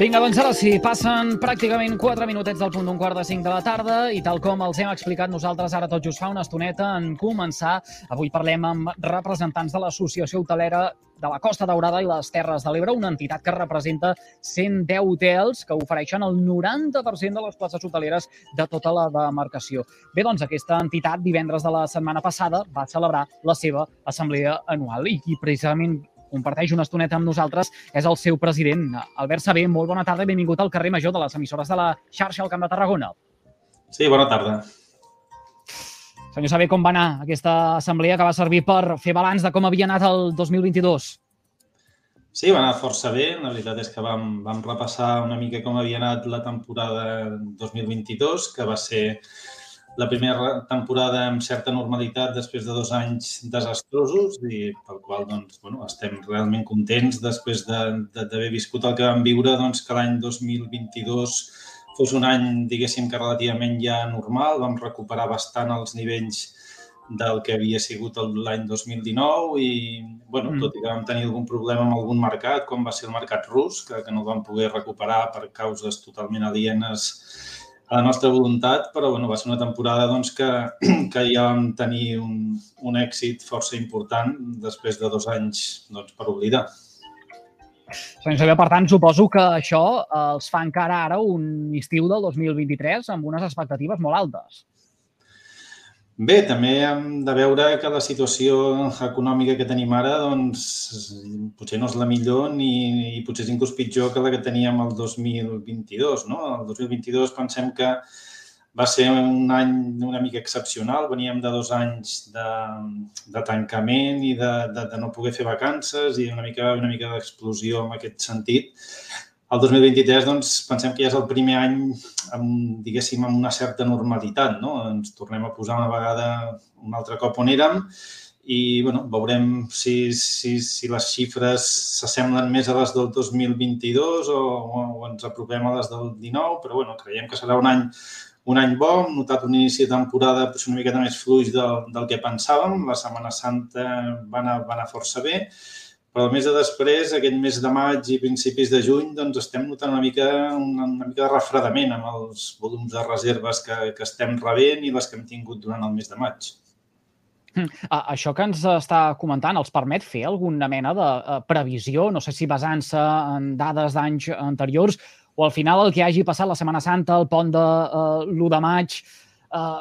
Vinga, doncs ara sí, passen pràcticament 4 minutets del punt d'un quart de 5 de la tarda i tal com els hem explicat nosaltres ara tot just fa una estoneta en començar, avui parlem amb representants de l'Associació Hotelera de la Costa Daurada i les Terres de l'Ebre, una entitat que representa 110 hotels que ofereixen el 90% de les places hoteleres de tota la demarcació. Bé, doncs aquesta entitat divendres de la setmana passada va celebrar la seva assemblea anual i precisament comparteix una estoneta amb nosaltres és el seu president, Albert Sabé. Molt bona tarda i benvingut al carrer Major de les emissores de la xarxa al Camp de Tarragona. Sí, bona tarda. Senyor Sabé, com va anar aquesta assemblea que va servir per fer balanç de com havia anat el 2022? Sí, va anar força bé. La veritat és que vam, vam repassar una mica com havia anat la temporada 2022, que va ser la primera temporada amb certa normalitat després de dos anys desastrosos i pel qual doncs, bueno, estem realment contents després d'haver de, de, viscut el que vam viure doncs, que l'any 2022 fos un any, diguéssim, que relativament ja normal. Vam recuperar bastant els nivells del que havia sigut l'any 2019 i, bueno, mm. tot i que vam tenir algun problema amb algun mercat, com va ser el mercat rus, que, que no el vam poder recuperar per causes totalment alienes a la nostra voluntat, però bueno, va ser una temporada doncs, que, que ja vam tenir un, un èxit força important després de dos anys doncs, per oblidar. Senyor Xavier, per tant, suposo que això els fa encara ara un estiu del 2023 amb unes expectatives molt altes. Bé, també hem de veure que la situació econòmica que tenim ara doncs, potser no és la millor ni, i potser és inclús pitjor que la que teníem el 2022. No? El 2022 pensem que va ser un any una mica excepcional. Veníem de dos anys de, de tancament i de, de, de no poder fer vacances i una mica, una mica d'explosió en aquest sentit. El 2023, doncs, pensem que ja és el primer any, amb, diguéssim, amb una certa normalitat, no? Ens tornem a posar una vegada un altre cop on érem i, bueno, veurem si, si, si les xifres s'assemblen més a les del 2022 o, o ens apropem a les del 19, però, bueno, creiem que serà un any un any bo, hem notat un inici de temporada una miqueta més fluix del, del que pensàvem. La Setmana Santa va anar, va anar força bé però el mes de després, aquest mes de maig i principis de juny, doncs estem notant una mica, una, una mica de refredament amb els volums de reserves que, que estem rebent i les que hem tingut durant el mes de maig. Hm. Això que ens està comentant els permet fer alguna mena de eh, previsió, no sé si basant-se en dades d'anys anteriors o al final el que hagi passat la Setmana Santa, el pont de uh, l'1 de maig, uh,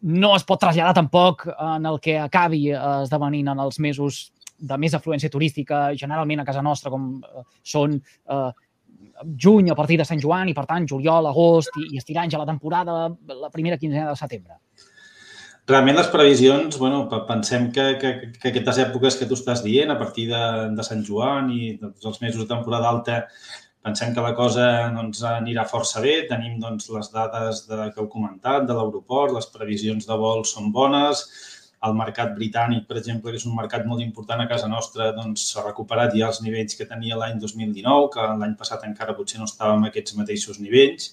no es pot traslladar tampoc en el que acabi uh, esdevenint en els mesos de més afluència turística, generalment a casa nostra, com eh, són eh, juny a partir de Sant Joan i, per tant, juliol, agost i, i estirant ja la temporada la primera quinzena de setembre. Realment les previsions, bueno, pensem que, que, que aquestes èpoques que tu estàs dient, a partir de, de Sant Joan i tots els mesos de temporada alta, pensem que la cosa doncs, anirà força bé. Tenim doncs, les dades de, que heu comentat de l'aeroport, les previsions de vol són bones, el mercat britànic, per exemple, que és un mercat molt important a casa nostra, doncs s'ha recuperat ja els nivells que tenia l'any 2019, que l'any passat encara potser no estàvem a aquests mateixos nivells.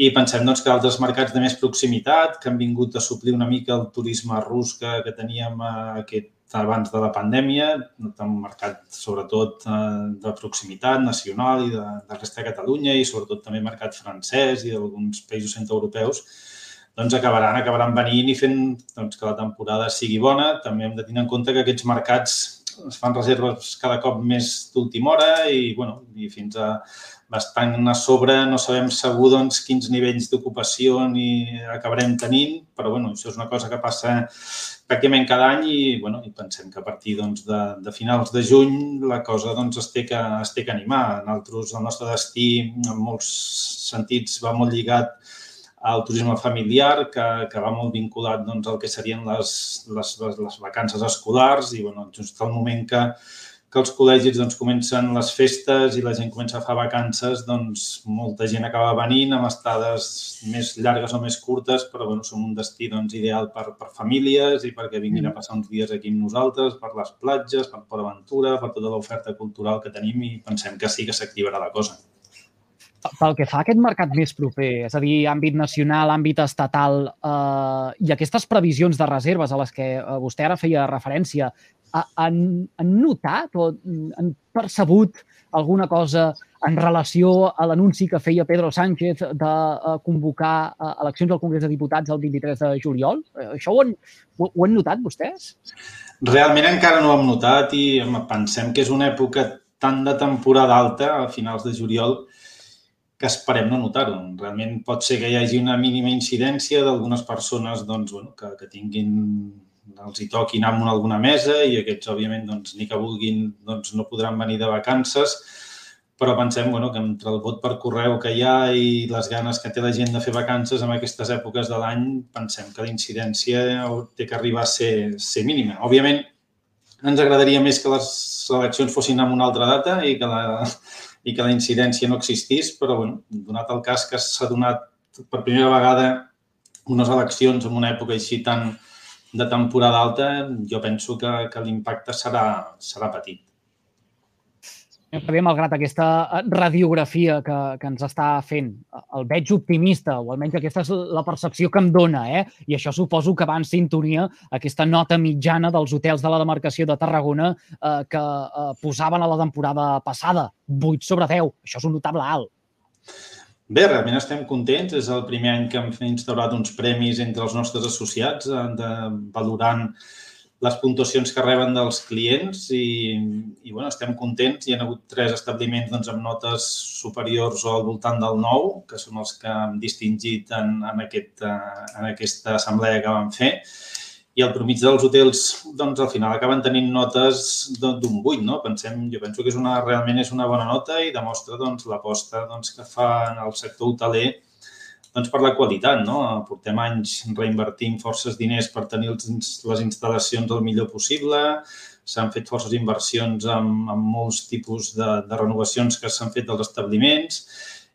I pensem doncs, que altres mercats de més proximitat, que han vingut a suplir una mica el turisme rus que, que teníem aquest abans de la pandèmia, un mercat sobretot eh, de proximitat nacional i de, de resta de Catalunya i sobretot també mercat francès i d'alguns països centroeuropeus, doncs acabaran, acabaran venint i fent doncs, que la temporada sigui bona. També hem de tenir en compte que aquests mercats es fan reserves cada cop més d'última hora i, bueno, i fins a bastant a sobre no sabem segur doncs, quins nivells d'ocupació ni acabarem tenint, però bueno, això és una cosa que passa pràcticament cada any i, bueno, i pensem que a partir doncs, de, de finals de juny la cosa doncs, es, té que, es té que animar. Nosaltres, el nostre destí, en molts sentits, va molt lligat al turisme familiar, que, que va molt vinculat doncs, al que serien les, les, les, les vacances escolars i bueno, just al moment que, que els col·legis doncs, comencen les festes i la gent comença a fer vacances, doncs molta gent acaba venint amb estades més llargues o més curtes, però bueno, som un destí doncs, ideal per, per famílies i perquè vinguin a mm. passar uns dies aquí amb nosaltres, per les platges, per Port Aventura, per tota l'oferta cultural que tenim i pensem que sí que s'activarà la cosa. Pel que fa a aquest mercat més proper, és a dir, àmbit nacional, àmbit estatal, eh, i aquestes previsions de reserves a les que eh, vostè ara feia referència, han, han notat o han percebut alguna cosa en relació a l'anunci que feia Pedro Sánchez de uh, convocar uh, eleccions al Congrés de Diputats el 23 de juliol? Això ho han, ho han notat vostès? Realment encara no ho hem notat i pensem que és una època tan de temporada alta, a finals de juliol, que esperem no notar-ho. Realment pot ser que hi hagi una mínima incidència d'algunes persones doncs, bueno, que, que tinguin els hi toquin amb alguna mesa i aquests, òbviament, doncs, ni que vulguin, doncs, no podran venir de vacances, però pensem bueno, que entre el vot per correu que hi ha i les ganes que té la gent de fer vacances en aquestes èpoques de l'any, pensem que la incidència té que arribar a ser, ser mínima. Òbviament, ens agradaria més que les eleccions fossin en una altra data i que la, i que la incidència no existís, però bueno, donat el cas que s'ha donat per primera vegada unes eleccions en una època així tan, de temporada alta, jo penso que, que l'impacte serà, serà petit. Javier, malgrat aquesta eh, radiografia que, que ens està fent, el veig optimista, o almenys aquesta és la percepció que em dona, eh? i això suposo que va en sintonia aquesta nota mitjana dels hotels de la demarcació de Tarragona eh, que eh, posaven a la temporada passada, 8 sobre 10. Això és un notable alt. Bé, realment estem contents. És el primer any que hem instaurat uns premis entre els nostres associats eh, de, valorant les puntuacions que reben dels clients i, i bueno, estem contents. Hi ha hagut tres establiments doncs, amb notes superiors o al voltant del 9, que són els que hem distingit en, en, aquest, eh, en aquesta assemblea que vam fer i el promig dels hotels, doncs, al final acaben tenint notes d'un 8, no? Pensem, jo penso que és una, realment és una bona nota i demostra doncs, l'aposta doncs, que fa en el sector hoteler doncs, per la qualitat, no? Portem anys reinvertint forces diners per tenir les instal·lacions el millor possible, s'han fet forces inversions amb, amb molts tipus de, de renovacions que s'han fet dels establiments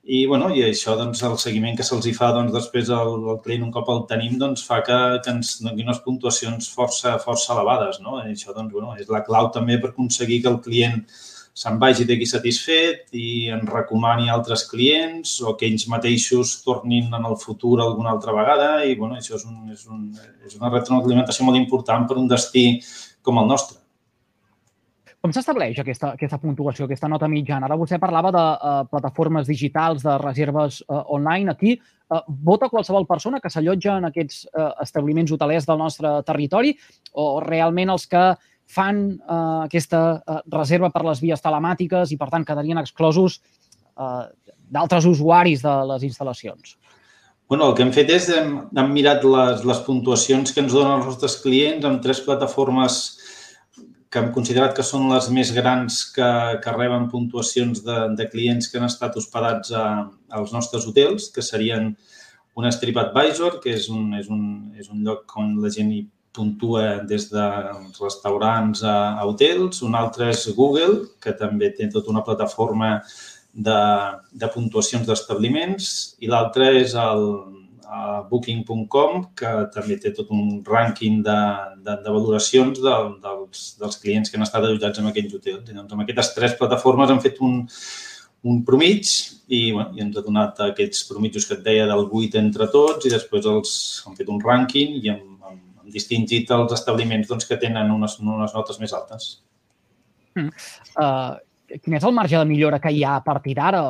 i, bueno, i això, doncs, el seguiment que se'ls hi fa doncs, després al, al client un cop el tenim doncs, fa que, que ens doni unes puntuacions força, força elevades. No? I això doncs, bueno, és la clau també per aconseguir que el client se'n vagi d'aquí satisfet i en recomani altres clients o que ells mateixos tornin en el futur alguna altra vegada i bueno, això és, un, és, un, és una retroalimentació molt important per un destí com el nostre. Com s'estableix aquesta, aquesta puntuació, aquesta nota mitjana? Ara vostè parlava de uh, plataformes digitals, de reserves uh, online. Aquí uh, vota qualsevol persona que s'allotja en aquests uh, establiments hotelers del nostre territori o realment els que fan uh, aquesta uh, reserva per les vies telemàtiques i, per tant, quedarien exclosos uh, d'altres usuaris de les instal·lacions? Bueno, el que hem fet és hem, hem mirat les, les puntuacions que ens donen els nostres clients amb tres plataformes que hem considerat que són les més grans que, que reben puntuacions de, de clients que han estat hospedats a, als nostres hotels, que serien un TripAdvisor, que és un, és un, és un lloc on la gent hi puntua des de restaurants a, hotels. Un altre és Google, que també té tota una plataforma de, de puntuacions d'establiments. I l'altre és el, Booking.com, que també té tot un rànquing de, de, de valoracions de, dels, dels clients que han estat allotjats en aquells hotels. I doncs amb aquestes tres plataformes han fet un, un promig i, bueno, i ens ha donat aquests promitjos que et deia del 8 entre tots i després els, han fet un rànquing i hem distingit els establiments doncs, que tenen unes, unes notes més altes. Mm. Uh, quin és el marge de millora que hi ha a partir d'ara?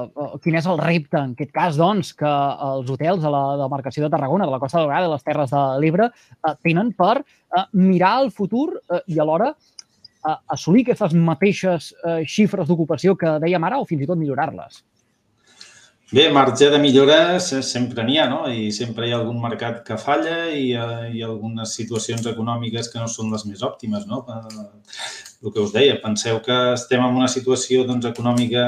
Quin és el repte, en aquest cas, doncs, que els hotels de la demarcació de Tarragona, de la Costa Daurada i les Terres de l'Ebre eh, tenen per eh, mirar el futur eh, i alhora eh, assolir aquestes mateixes eh, xifres d'ocupació que dèiem ara o fins i tot millorar-les? Bé, marge de millora sempre n'hi ha, no? I sempre hi ha algun mercat que falla i hi hi ha algunes situacions econòmiques que no són les més òptimes, no? El que us deia, penseu que estem en una situació doncs, econòmica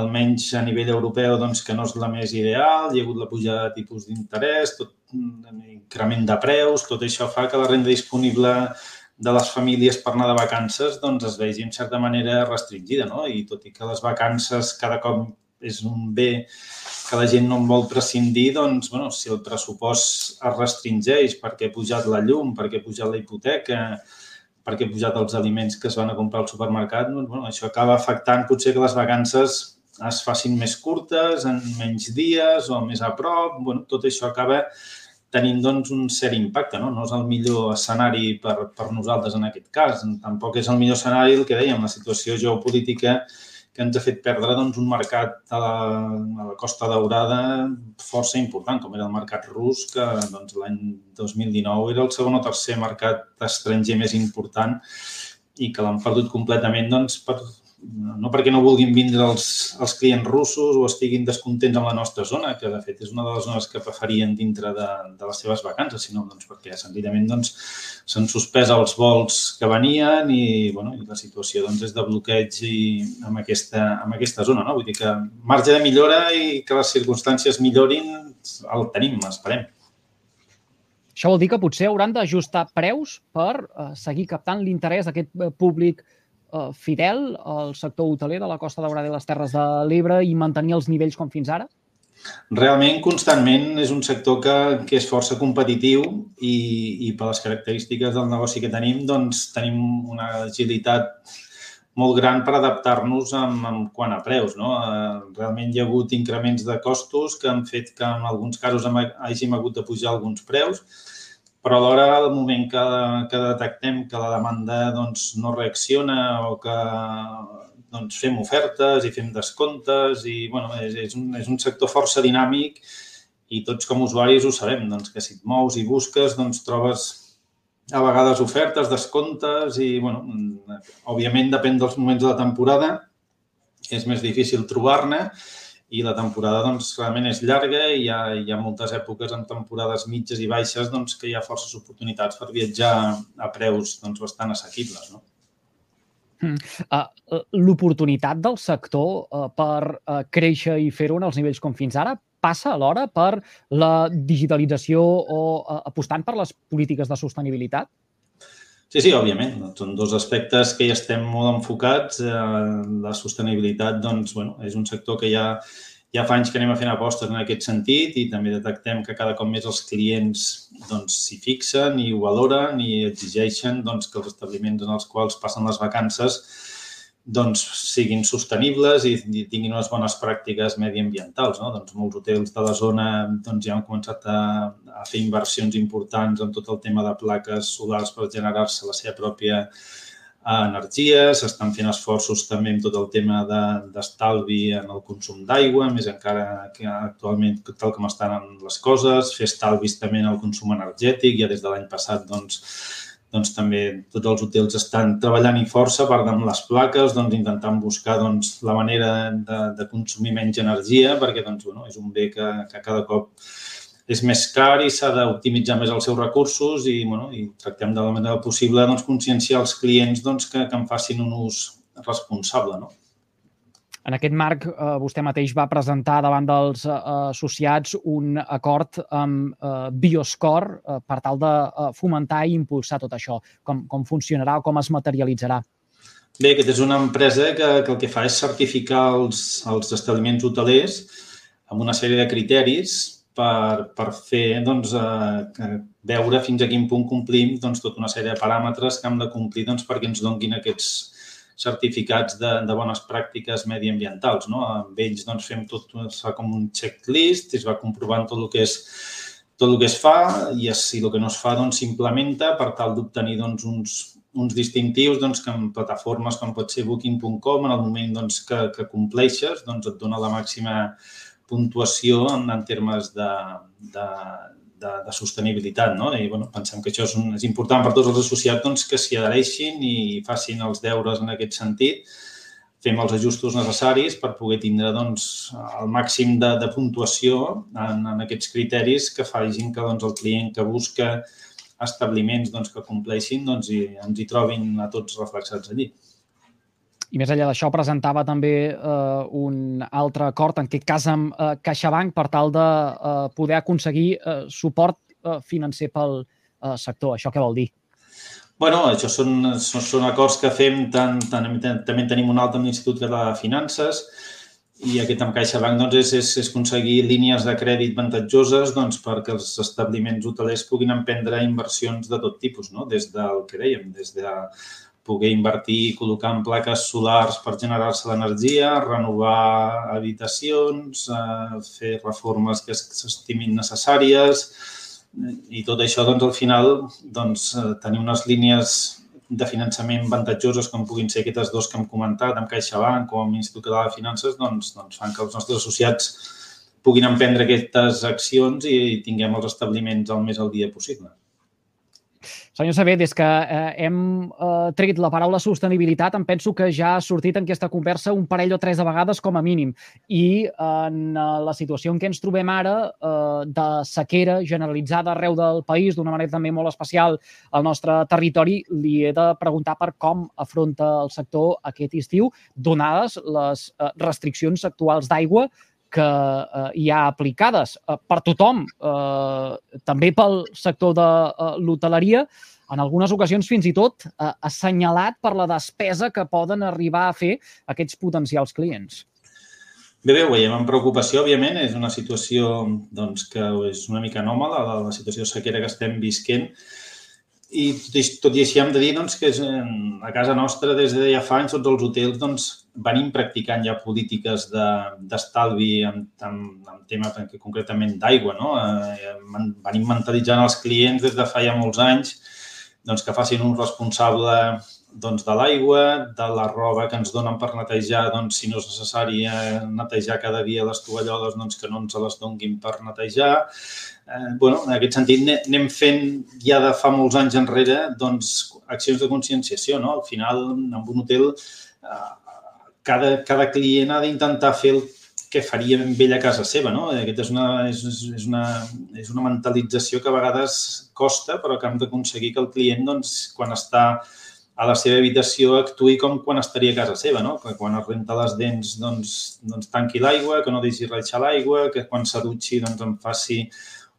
almenys a nivell europeu, doncs, que no és la més ideal, hi ha hagut la pujada de tipus d'interès, tot increment de preus, tot això fa que la renda disponible de les famílies per anar de vacances doncs, es vegi en certa manera restringida, no? I tot i que les vacances cada cop és un bé que la gent no en vol prescindir, doncs, bueno, si el pressupost es restringeix perquè ha pujat la llum, perquè ha pujat la hipoteca, perquè ha pujat els aliments que es van a comprar al supermercat, doncs, bueno, això acaba afectant potser que les vacances es facin més curtes, en menys dies o més a prop. Bueno, tot això acaba tenint doncs, un cert impacte. No? no és el millor escenari per, per nosaltres en aquest cas. Tampoc és el millor escenari el que dèiem, la situació geopolítica que ens ha fet perdre doncs, un mercat a la, a la Costa Daurada força important, com era el mercat rus, que doncs, l'any 2019 era el segon o tercer mercat estranger més important i que l'han perdut completament doncs, per, no perquè no vulguin vindre els, els clients russos o estiguin descontents amb la nostra zona, que de fet és una de les zones que preferien dintre de, de les seves vacances, sinó doncs, perquè senzillament doncs, suspès els vols que venien i, bueno, i la situació doncs, és de bloqueig i, amb, aquesta, amb aquesta zona. No? Vull dir que marge de millora i que les circumstàncies millorin el tenim, esperem. Això vol dir que potser hauran d'ajustar preus per eh, seguir captant l'interès d'aquest eh, públic fidel al sector hoteler de la Costa Daurada i les Terres de l'Ebre i mantenir els nivells com fins ara? Realment, constantment, és un sector que, que és força competitiu i, i per les característiques del negoci que tenim, doncs tenim una agilitat molt gran per adaptar-nos en, en quant a preus. No? Eh, realment hi ha hagut increments de costos que han fet que en alguns casos hàgim hagut de pujar alguns preus, però alhora al moment que, que detectem que la demanda doncs, no reacciona o que doncs, fem ofertes i fem descomptes i bueno, és, és, un, és un sector força dinàmic i tots com a usuaris ho sabem, doncs, que si et mous i busques doncs, trobes a vegades ofertes, descomptes i, bueno, òbviament depèn dels moments de la temporada, és més difícil trobar-ne, i la temporada doncs, realment és llarga i hi ha, hi ha moltes èpoques en temporades mitges i baixes doncs, que hi ha forces oportunitats per viatjar a preus doncs, bastant assequibles. No? Uh, L'oportunitat del sector uh, per uh, créixer i fer-ho en els nivells com fins ara passa alhora per la digitalització o uh, apostant per les polítiques de sostenibilitat? Sí, sí, òbviament. Són dos aspectes que hi estem molt enfocats. Eh, la sostenibilitat, doncs, bueno, és un sector que ja, ja fa anys que anem a fent apostes en aquest sentit i també detectem que cada cop més els clients doncs, s'hi doncs, fixen i ho valoren i exigeixen doncs, que els establiments en els quals passen les vacances doncs, siguin sostenibles i tinguin unes bones pràctiques mediambientals. No? Doncs molts hotels de la zona doncs, ja han començat a, a fer inversions importants en tot el tema de plaques solars per generar-se la seva pròpia eh, energia. S'estan fent esforços també en tot el tema d'estalvi de, en el consum d'aigua, més encara que actualment, tal com estan les coses, fer estalvis també en el consum energètic. Ja des de l'any passat doncs, doncs també tots els hotels estan treballant i força per amb les plaques, doncs intentant buscar doncs, la manera de, de consumir menys energia, perquè doncs, bueno, és un bé que, que cada cop és més car i s'ha d'optimitzar més els seus recursos i, bueno, i tractem de la manera possible doncs, conscienciar els clients doncs, que, que en facin un ús responsable. No? En aquest marc, eh, vostè mateix va presentar davant dels eh, associats un acord amb eh, Bioscore eh, per tal de eh, fomentar i impulsar tot això. Com, com funcionarà o com es materialitzarà? Bé, aquesta és una empresa que, que el que fa és certificar els, els establiments hotelers amb una sèrie de criteris per, per fer, doncs, eh, veure fins a quin punt complim doncs, tota una sèrie de paràmetres que hem de complir doncs, perquè ens donguin aquests, certificats de, de bones pràctiques mediambientals. No? Amb ells doncs, fem tot es fa com un checklist i es va comprovant tot el que és tot el que es fa i si el que no es fa doncs, s'implementa per tal d'obtenir doncs, uns, uns distintius doncs, que en plataformes com pot ser Booking.com, en el moment doncs, que, que compleixes, doncs, et dona la màxima puntuació en, en termes de, de, de, de sostenibilitat. No? I bueno, pensem que això és, un, és important per tots els associats doncs, que s'hi adhereixin i facin els deures en aquest sentit. Fem els ajustos necessaris per poder tindre doncs, el màxim de, de puntuació en, en aquests criteris que facin que doncs, el client que busca establiments doncs, que compleixin doncs, i ens hi trobin a tots reflexats allí. I més enllà d'això, presentava també eh, un altre acord, en aquest cas amb eh, CaixaBank, per tal de eh, poder aconseguir eh, suport eh, financer pel eh, sector. Això què vol dir? bueno, això són, són, són acords que fem, tant, tant, també tenim un altre amb l'Institut de Finances i aquest amb CaixaBank doncs, és, és, és aconseguir línies de crèdit avantatjoses doncs, perquè els establiments hotelers puguin emprendre inversions de tot tipus, no? des del que dèiem, des de poder invertir i col·locar en plaques solars per generar-se l'energia, renovar habitacions, eh, fer reformes que s'estimin necessàries, I tot això, doncs, al final, doncs, eh, tenir unes línies de finançament avantatjoses com puguin ser aquestes dos que hem comentat, amb CaixaBank o amb l'Institut Català de Finances, doncs, doncs fan que els nostres associats puguin emprendre aquestes accions i tinguem els establiments el més al dia possible. Senyor Saber, des que eh, hem eh, tret la paraula sostenibilitat, em penso que ja ha sortit en aquesta conversa un parell o tres de vegades com a mínim. I en eh, la situació en què ens trobem ara, eh, de sequera generalitzada arreu del país, d'una manera també molt especial al nostre territori, li he de preguntar per com afronta el sector aquest estiu, donades les eh, restriccions actuals d'aigua que eh, hi ha aplicades eh, per tothom, eh, també pel sector de eh, l'hoteleria, en algunes ocasions fins i tot eh, assenyalat per la despesa que poden arribar a fer aquests potencials clients. Bé, bé, ho veiem amb preocupació, òbviament. És una situació doncs, que és una mica anòmala, la, la situació sequera que estem visquent. I tot i, així hem de dir doncs, que és, a casa nostra, des de ja fa anys, tots els hotels doncs, venim practicant ja polítiques d'estalvi de, en, en, en tema concretament d'aigua. No? Eh, venim mentalitzant els clients des de fa ja molts anys doncs, que facin un responsable doncs, de l'aigua, de la roba que ens donen per netejar, doncs, si no és necessari eh, netejar cada dia les tovalloles, doncs, que no ens les donguin per netejar, eh, bueno, en aquest sentit anem fent ja de fa molts anys enrere doncs, accions de conscienciació. No? Al final, en un hotel, eh, cada, cada client ha d'intentar fer el que faria amb ell a casa seva. No? Aquesta és una, és, és, una, és una mentalització que a vegades costa, però que hem d'aconseguir que el client, doncs, quan està a la seva habitació actuï com quan estaria a casa seva, no? Que quan es renta les dents doncs, doncs tanqui l'aigua, que no deixi reixar l'aigua, que quan s'adutxi doncs en faci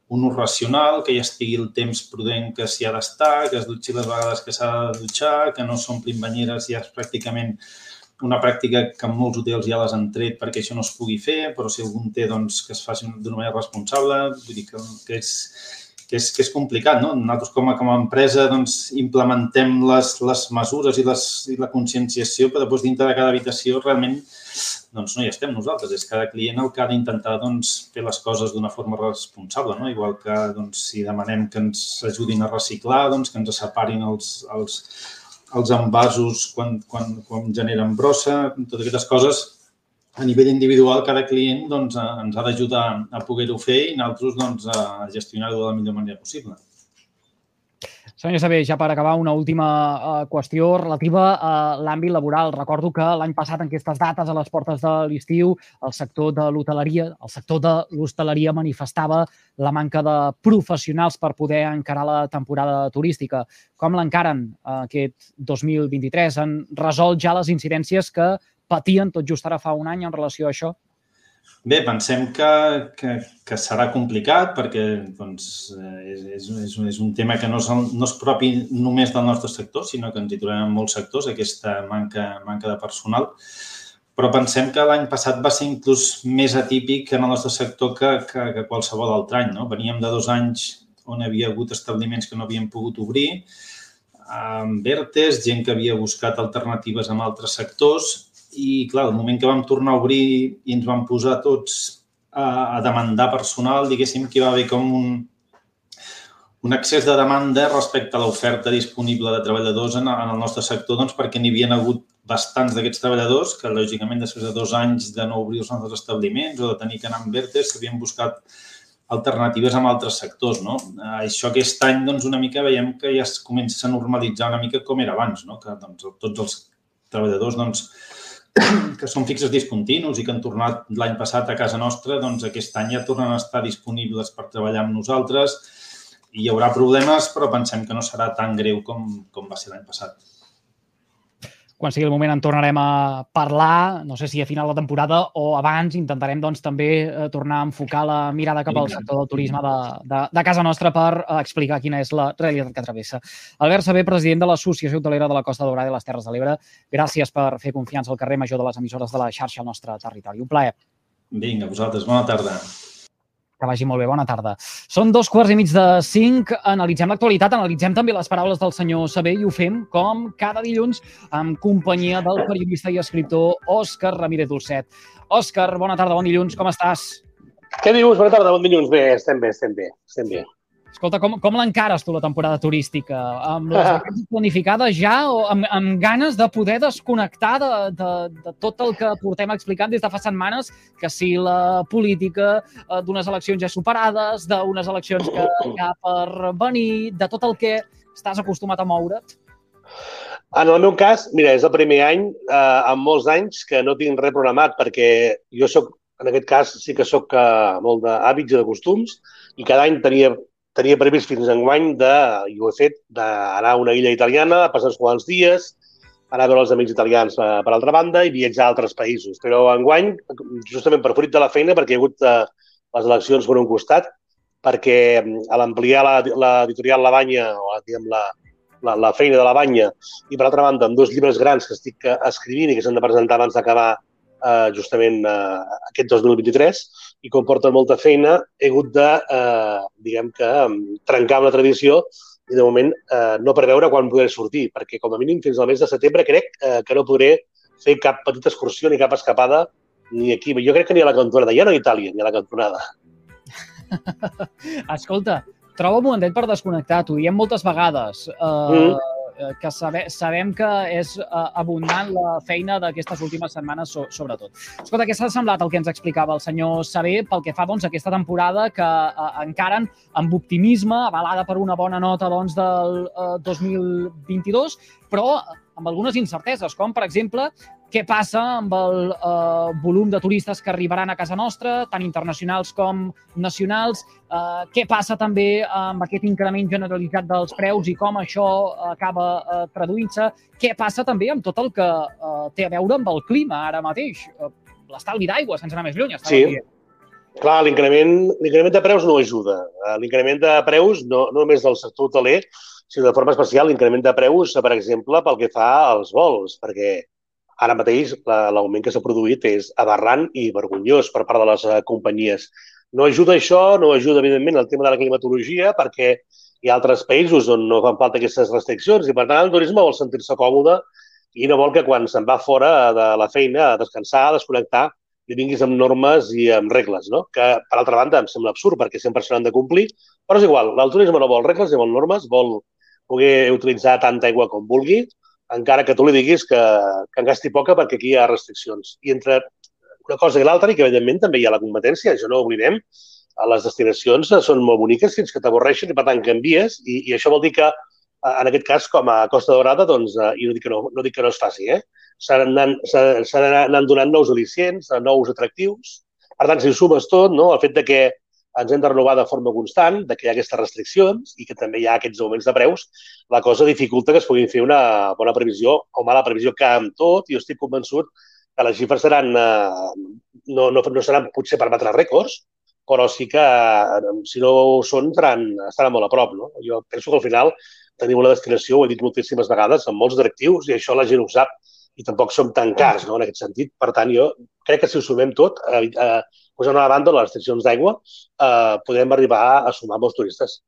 un ús racional, que ja estigui el temps prudent que s'hi ha d'estar, que es dutxi les vegades que s'ha de dutxar, que no s'omplin banyeres ja és pràcticament una pràctica que en molts hotels ja les han tret perquè això no es pugui fer, però si algun té, doncs, que es faci d'una manera responsable. Vull dir que, que, és, que, és, que és complicat, no? Nosaltres com a, com a empresa doncs, implementem les, les mesures i, les, i la conscienciació, però després dintre de cada habitació realment doncs no hi estem nosaltres, és cada client el que ha d'intentar doncs, fer les coses d'una forma responsable, no? igual que doncs, si demanem que ens ajudin a reciclar, doncs, que ens separin els, els, els envasos quan, quan, quan generen brossa, totes aquestes coses a nivell individual, cada client doncs, ens ha d'ajudar a poder-ho fer i nosaltres doncs, a gestionar-ho de la millor manera possible. Senyor Saber, ja per acabar, una última uh, qüestió relativa a l'àmbit laboral. Recordo que l'any passat, en aquestes dates, a les portes de l'estiu, el sector de l'hoteleria, el sector de l'hostaleria manifestava la manca de professionals per poder encarar la temporada turística. Com l'encaren uh, aquest 2023? Han resolt ja les incidències que patien tot just ara fa un any en relació a això? Bé, pensem que, que, que serà complicat perquè doncs, és, és, és, és un tema que no és, no és propi només del nostre sector, sinó que ens hi trobem en molts sectors, aquesta manca, manca de personal. Però pensem que l'any passat va ser inclús més atípic en el nostre sector que, que, que qualsevol altre any. No? Veníem de dos anys on havia hagut establiments que no havien pogut obrir, amb ERTES, gent que havia buscat alternatives en altres sectors i, clar, el moment que vam tornar a obrir i ens vam posar tots a, a demandar personal, diguéssim que hi va haver com un, un excés de demanda respecte a l'oferta disponible de treballadors en, en el nostre sector, doncs perquè n'hi havien hagut bastants d'aquests treballadors que, lògicament, després de dos anys de no obrir els nostres establiments o de tenir que anar amb Vertes, s'havien buscat alternatives amb altres sectors. No? Això aquest any, doncs, una mica veiem que ja es comença a normalitzar una mica com era abans, no? que doncs, tots els treballadors doncs, que són fixes discontinus i que han tornat l'any passat a casa nostra, doncs aquest any ja tornen a estar disponibles per treballar amb nosaltres. Hi haurà problemes, però pensem que no serà tan greu com, com va ser l'any passat quan sigui el moment en tornarem a parlar, no sé si a final de temporada o abans, intentarem doncs, també eh, tornar a enfocar la mirada cap al sector del turisme de, de, de casa nostra per eh, explicar quina és la realitat que travessa. Albert Saber, president de l'Associació Hotelera de la Costa Daurada i les Terres de l'Ebre, gràcies per fer confiança al carrer major de les emissores de la xarxa al nostre territori. Un plaer. Vinga, vosaltres, bona tarda. Que vagi molt bé, bona tarda. Són dos quarts i mig de cinc, analitzem l'actualitat, analitzem també les paraules del senyor Saber i ho fem com cada dilluns amb companyia del periodista i escriptor Òscar Ramírez Dolcet. Òscar, bona tarda, bon dilluns, com estàs? Què dius? Bona tarda, bon dilluns. Bé, estem bé, estem bé, estem bé. Escolta, com, com l'encares tu la temporada turística? Amb les vacances planificades ja o amb, amb ganes de poder desconnectar de, de, de tot el que portem explicant des de fa setmanes, que si la política eh, d'unes eleccions ja superades, d'unes eleccions que hi ha per venir, de tot el que estàs acostumat a moure't? En el meu cas, mira, és el primer any eh, en molts anys que no tinc res programat perquè jo sóc, en aquest cas, sí que sóc eh, molt d'hàbits i de costums i cada any tenia tenia previst fins enguany de, i ho he fet, d'anar a una illa italiana, passar uns quants dies, anar a veure els amics italians per, per altra banda i viatjar a altres països. Però enguany, justament per fruit de la feina, perquè hi ha hagut eh, les eleccions per un costat, perquè mm, a l'ampliar l'editorial la, Banya, o diguem, la, la, la feina de la Banya, i per altra banda, amb dos llibres grans que estic eh, escrivint i que s'han de presentar abans d'acabar eh, justament eh, aquest 2023, i com porta molta feina, he hagut de, eh, diguem que, trencar una tradició i de moment eh, no preveure quan podré sortir, perquè com a mínim fins al mes de setembre crec eh, que no podré fer cap petita excursió ni cap escapada ni aquí. Jo crec que ni a la cantonada, ja no a Itàlia, ni a la cantonada. Escolta, troba un momentet per desconnectar, t'ho diem moltes vegades. Uh, mm Eh, que sabe, sabem que és uh, abundant la feina d'aquestes últimes setmanes, so, sobretot. Escolta, què s'ha semblat el que ens explicava el senyor Saber pel que fa doncs, a aquesta temporada que uh, encaren amb optimisme, avalada per una bona nota doncs, del uh, 2022, però amb algunes incerteses, com, per exemple, què passa amb el eh, volum de turistes que arribaran a casa nostra, tant internacionals com nacionals, eh, què passa també amb aquest increment generalitzat dels preus i com això acaba eh, traduint-se, què passa també amb tot el que eh, té a veure amb el clima ara mateix, eh, l'estalvi d'aigua, sense anar més lluny. Sí, dient. clar, l'increment de preus no ajuda. Eh, l'increment de preus, no, no només del sector hoteler, sinó de forma especial l'increment de preus, per exemple, pel que fa als vols, perquè ara mateix l'augment que s'ha produït és aberrant i vergonyós per part de les eh, companyies. No ajuda això, no ajuda, evidentment, el tema de la climatologia, perquè hi ha altres països on no fan falta aquestes restriccions i, per tant, el turisme vol sentir-se còmode i no vol que quan se'n va fora de la feina a descansar, a desconnectar, li vinguis amb normes i amb regles, no? que, per altra banda, em sembla absurd perquè sempre se n'han de complir, però és igual, el turisme no vol regles ni vol normes, vol poder utilitzar tanta aigua com vulgui, encara que tu li diguis que, que en gasti poca perquè aquí hi ha restriccions. I entre una cosa i l'altra, i que evidentment també hi ha la competència, això no ho oblidem, les destinacions són molt boniques fins que t'avorreixen i per tant canvies i, i això vol dir que en aquest cas com a Costa Dorada doncs, i no dic que no, no, dic que no es faci, eh? s'han d'anar donant nous al·licients, nous atractius. Per tant, si ho sumes tot, no? el fet de que ens hem de renovar de forma constant, de que hi ha aquestes restriccions i que també hi ha aquests augments de preus, la cosa dificulta que es pugui fer una bona previsió o mala previsió que amb tot, jo estic convençut que les xifres seran, eh, no, no, no seran potser per batre rècords, però sí que, eh, si no ho són, estaran, estaran molt a prop. No? Jo penso que al final tenim una destinació, ho he dit moltíssimes vegades, amb molts directius, i això la gent ho sap, i tampoc som tan cars no, en aquest sentit. Per tant, jo crec que si ho sumem tot, eh, eh, posant a banda les restriccions d'aigua, eh, podem arribar a sumar molts turistes.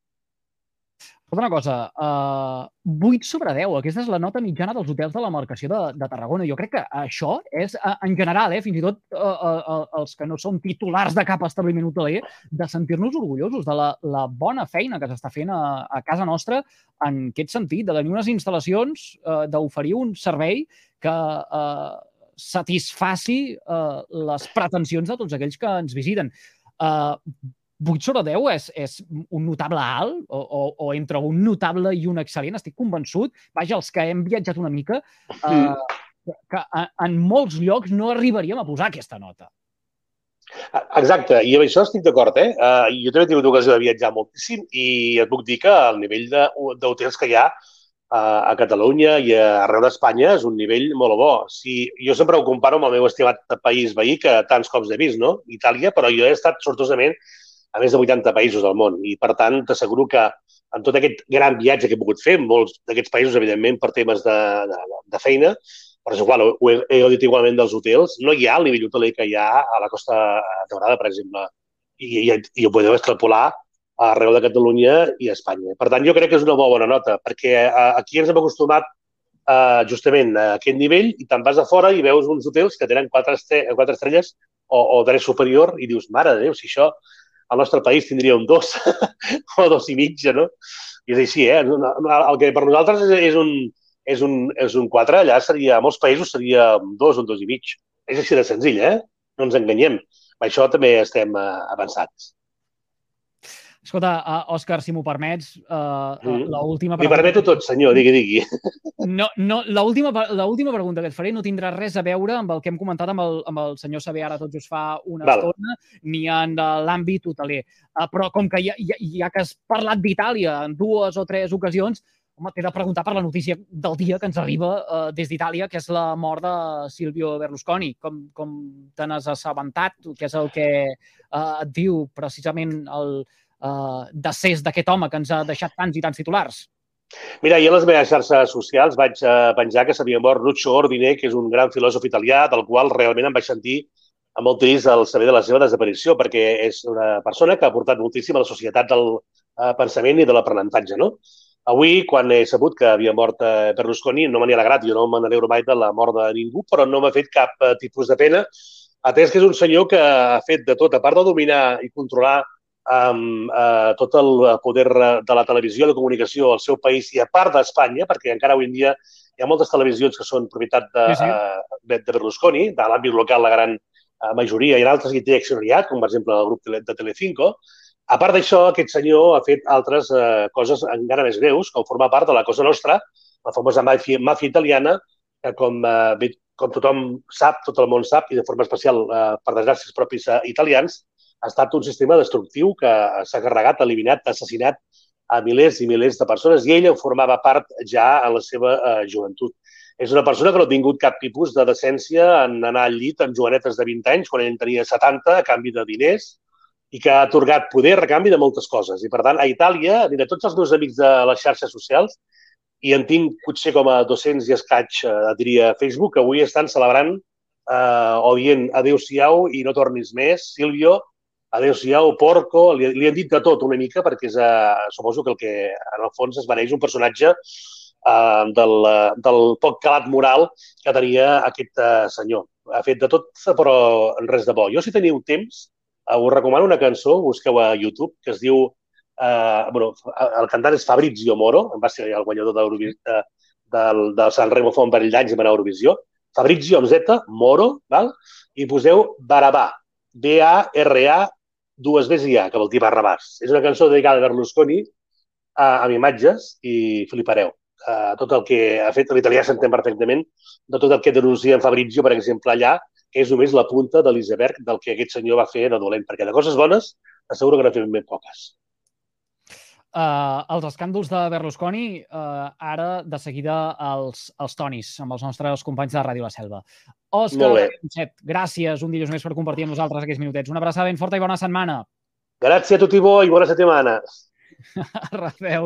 Escolta una cosa, uh, 8 sobre 10, aquesta és la nota mitjana dels hotels de la marcació de, de Tarragona. Jo crec que això és, uh, en general, eh, fins i tot uh, uh, els que no som titulars de cap establiment hoteler, de sentir-nos orgullosos de la, la bona feina que s'està fent a, a casa nostra en aquest sentit, de tenir unes instal·lacions, uh, d'oferir un servei que uh, satisfaci uh, les pretensions de tots aquells que ens visiten. Uh, 8 sobre 10 és, és un notable alt o, o, o entre un notable i un excel·lent, estic convençut. Vaja, els que hem viatjat una mica, eh, que en molts llocs no arribaríem a posar aquesta nota. Exacte, i amb això estic d'acord. Eh? Uh, jo també he tingut ocasió de viatjar moltíssim i et puc dir que el nivell d'hotels que hi ha uh, a Catalunya i arreu d'Espanya és un nivell molt bo. Si, jo sempre ho comparo amb el meu estimat país veí, que tants cops he vist, no? Itàlia, però jo he estat sortosament a més de 80 països del món. I, per tant, t'asseguro que en tot aquest gran viatge que he pogut fer, molts d'aquests països, evidentment, per temes de, de, de feina, però és igual, ho he, he dit igualment dels hotels, no hi ha el nivell hoteler que hi ha a la Costa Daurada, per exemple, i, i, i ho podeu extrapolar arreu de Catalunya i a Espanya. Per tant, jo crec que és una molt bona nota, perquè eh, aquí ens hem acostumat uh, justament a aquest nivell i te'n vas a fora i veus uns hotels que tenen quatre, estre quatre estrelles o, o dret superior i dius, mare de Déu, si això al nostre país tindria un dos o dos i mitja, no? I és així, eh? El que per nosaltres és, és un, és un, és un 4, allà seria, a molts països seria un 2, un 2 i mig. És així de senzill, eh? No ens enganyem. Per això també estem uh, avançats. Escolta, uh, Òscar, si m'ho permets, uh, mm. l'última pregunta... Li permeto tot, senyor, digui, digui. No, no, l'última pregunta que et faré no tindrà res a veure amb el que hem comentat amb el, amb el senyor Saber ara tot just fa una Val. estona, ni en l'àmbit hoteler. Uh, però com que ja, ja, ja que has parlat d'Itàlia en dues o tres ocasions, home, t'he de preguntar per la notícia del dia que ens arriba uh, des d'Itàlia, que és la mort de Silvio Berlusconi. Com, com te n'has assabentat? Què és el que uh, et diu precisament el uh, decés d'aquest home que ens ha deixat tants i tants titulars? Mira, jo a les meves xarxes socials vaig uh, penjar que s'havia mort Lucio Ordine, que és un gran filòsof italià, del qual realment em vaig sentir molt trist al saber de la seva desaparició, perquè és una persona que ha portat moltíssim a la societat del uh, pensament i de l'aprenentatge, no? Avui, quan he sabut que havia mort eh, Berlusconi, no me n'he alegrat, jo no me n'alegro mai de la mort de ningú, però no m'ha fet cap eh, tipus de pena, atès que és un senyor que ha fet de tot, a part de dominar i controlar um, uh, tot el poder de la televisió, de comunicació al seu país i a part d'Espanya, perquè encara avui en dia hi ha moltes televisions que són propietat de, sí, sí. Uh, de Berlusconi, de l'àmbit local la gran uh, majoria, i en altres que té accionariat, com per exemple el grup de Telecinco, a part d'això, aquest senyor ha fet altres eh, coses encara més greus, com formar part de la Cosa Nostra, la famosa màfia, màfia italiana, que com, eh, com tothom sap, tot el món sap, i de forma especial eh, per desgràcia els propis eh, italians, ha estat un sistema destructiu que s'ha carregat, eliminat, assassinat a milers i milers de persones i ell en formava part ja en la seva eh, joventut. És una persona que no ha tingut cap tipus de decència en anar al llit amb jovenetes de 20 anys quan ell en tenia 70 a canvi de diners, i que ha atorgat poder a canvi de moltes coses. I, per tant, a Itàlia, de tots els meus amics de les xarxes socials, i en tinc potser com a 200 i escaig, eh, diria, Facebook, que avui estan celebrant eh, o dient adeu-siau i no tornis més, Silvio, adeu-siau, porco, li, li han dit de tot una mica perquè és, eh, suposo que el que en el fons es mereix un personatge eh, del, del poc calat moral que tenia aquest eh, senyor. Ha fet de tot, però res de bo. Jo, si teniu temps, Uh, us recomano una cançó, busqueu a YouTube, que es diu... Uh, bueno, el cantant és Fabrizio Moro, va ser el guanyador de, de, del, del San Remo fa un parell d'anys en Eurovisió. Fabrizio amb Z, Moro, val? i poseu Barabà, B-A-R-A, dues Bs i A, que vol dir Barrabàs. És una cançó dedicada a Berlusconi, uh, amb imatges, i flipareu. Uh, tot el que ha fet l'italià s'entén perfectament de tot el que denuncia en Fabrizio, per exemple, allà, és només la punta de l'iceberg del que aquest senyor va fer de dolent, perquè de coses bones asseguro que n'ha fet ben poques. Uh, els escàndols de Berlusconi, uh, ara de seguida els, els tonis, amb els nostres companys de Ràdio La Selva. Òscar Pinchet, gràcies un dilluns més per compartir amb nosaltres aquests minutets. Una abraçada ben forta i bona setmana. Gràcies a tot i bo i bona setmana. Rafeu.